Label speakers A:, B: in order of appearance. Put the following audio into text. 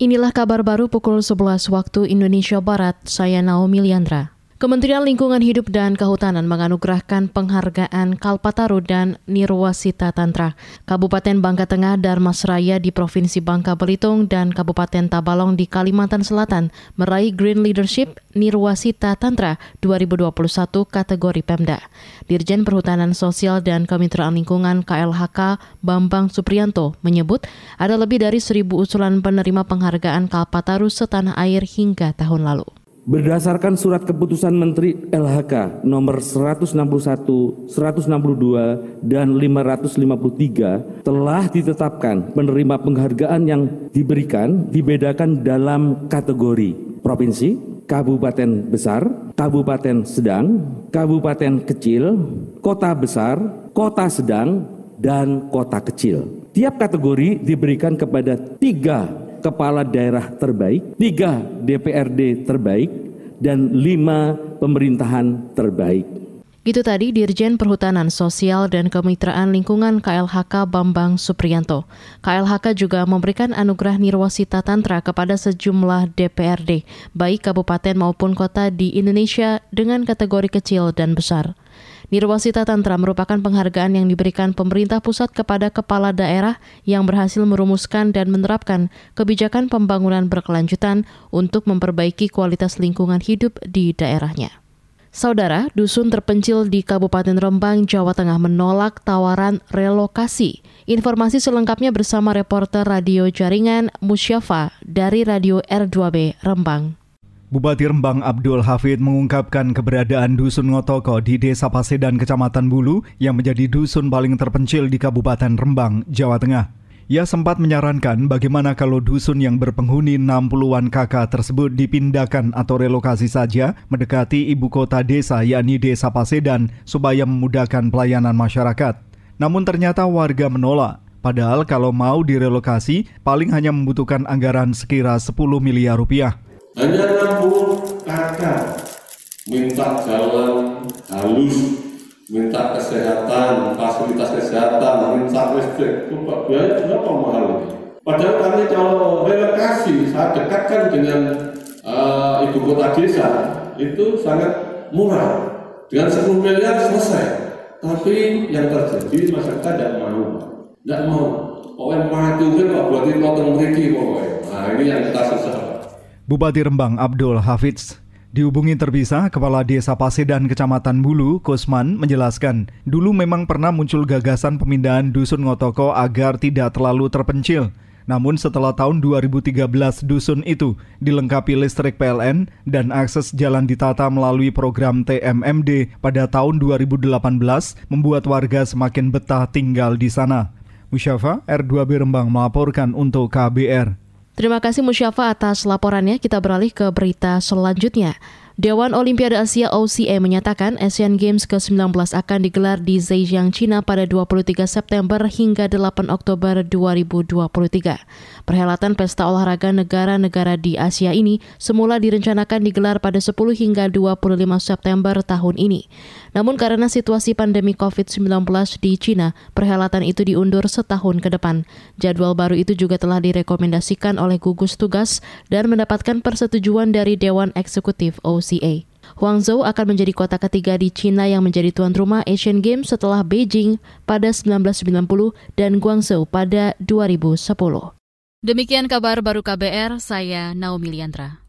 A: Inilah kabar baru pukul 11 waktu Indonesia Barat, saya Naomi Liandra. Kementerian Lingkungan Hidup dan Kehutanan menganugerahkan penghargaan Kalpataru dan Nirwasita Tantra. Kabupaten Bangka Tengah, Darmasraya di Provinsi Bangka Belitung, dan Kabupaten Tabalong di Kalimantan Selatan meraih Green Leadership Nirwasita Tantra 2021 kategori Pemda. Dirjen Perhutanan Sosial dan Kemitraan Lingkungan KLHK Bambang Suprianto menyebut ada lebih dari seribu usulan penerima penghargaan Kalpataru setanah air hingga tahun lalu.
B: Berdasarkan surat keputusan Menteri LHK nomor 161, 162, dan 553 telah ditetapkan penerima penghargaan yang diberikan dibedakan dalam kategori provinsi, kabupaten besar, kabupaten sedang, kabupaten kecil, kota besar, kota sedang, dan kota kecil. Tiap kategori diberikan kepada tiga kepala daerah terbaik, tiga DPRD terbaik, dan lima pemerintahan terbaik.
A: Itu tadi Dirjen Perhutanan Sosial dan Kemitraan Lingkungan KLHK Bambang Supriyanto. KLHK juga memberikan anugerah Nirwasita Tantra kepada sejumlah DPRD, baik kabupaten maupun kota di Indonesia dengan kategori kecil dan besar. Nirwasita Tantra merupakan penghargaan yang diberikan pemerintah pusat kepada kepala daerah yang berhasil merumuskan dan menerapkan kebijakan pembangunan berkelanjutan untuk memperbaiki kualitas lingkungan hidup di daerahnya. Saudara, dusun terpencil di Kabupaten Rembang, Jawa Tengah menolak tawaran relokasi. Informasi selengkapnya bersama reporter radio jaringan Musyafa dari Radio R2B Rembang.
C: Bupati Rembang Abdul Hafid mengungkapkan keberadaan Dusun Ngotoko di Desa Pasedan, Kecamatan Bulu yang menjadi dusun paling terpencil di Kabupaten Rembang, Jawa Tengah. Ia sempat menyarankan bagaimana kalau dusun yang berpenghuni 60-an kakak tersebut dipindahkan atau relokasi saja mendekati ibu kota desa yakni Desa Pasedan supaya memudahkan pelayanan masyarakat. Namun ternyata warga menolak. Padahal kalau mau direlokasi paling hanya membutuhkan anggaran sekira 10 miliar rupiah
D: hanya 60 kakak minta jalan halus minta kesehatan fasilitas kesehatan minta listrik. Coba biaya berapa mahal ini? Padahal kami kalau relokasi saya dekatkan dengan uh, ibu kota desa itu sangat murah. Dengan 10 miliar selesai. Tapi yang terjadi masyarakat tidak mau. Tidak mau. Pokoknya mati kan buat itu mereka pokoknya. Nah ini yang kita susah
C: Bupati Rembang Abdul Hafiz Dihubungi terpisah, Kepala Desa Pasedan Kecamatan Bulu, Kusman, menjelaskan, dulu memang pernah muncul gagasan pemindahan Dusun Ngotoko agar tidak terlalu terpencil. Namun setelah tahun 2013 dusun itu dilengkapi listrik PLN dan akses jalan ditata melalui program TMMD pada tahun 2018 membuat warga semakin betah tinggal di sana. Musyafa R2B Rembang melaporkan untuk KBR.
A: Terima kasih Musyafa atas laporannya. Kita beralih ke berita selanjutnya. Dewan Olimpiade Asia OCA menyatakan Asian Games ke-19 akan digelar di Zhejiang, China pada 23 September hingga 8 Oktober 2023. Perhelatan pesta olahraga negara-negara di Asia ini semula direncanakan digelar pada 10 hingga 25 September tahun ini. Namun karena situasi pandemi COVID-19 di China, perhelatan itu diundur setahun ke depan. Jadwal baru itu juga telah direkomendasikan oleh gugus tugas dan mendapatkan persetujuan dari Dewan Eksekutif OCA. OCA. Huangzhou akan menjadi kota ketiga di China yang menjadi tuan rumah Asian Games setelah Beijing pada 1990 dan Guangzhou pada 2010. Demikian kabar baru KBR, saya Naomi Liandra.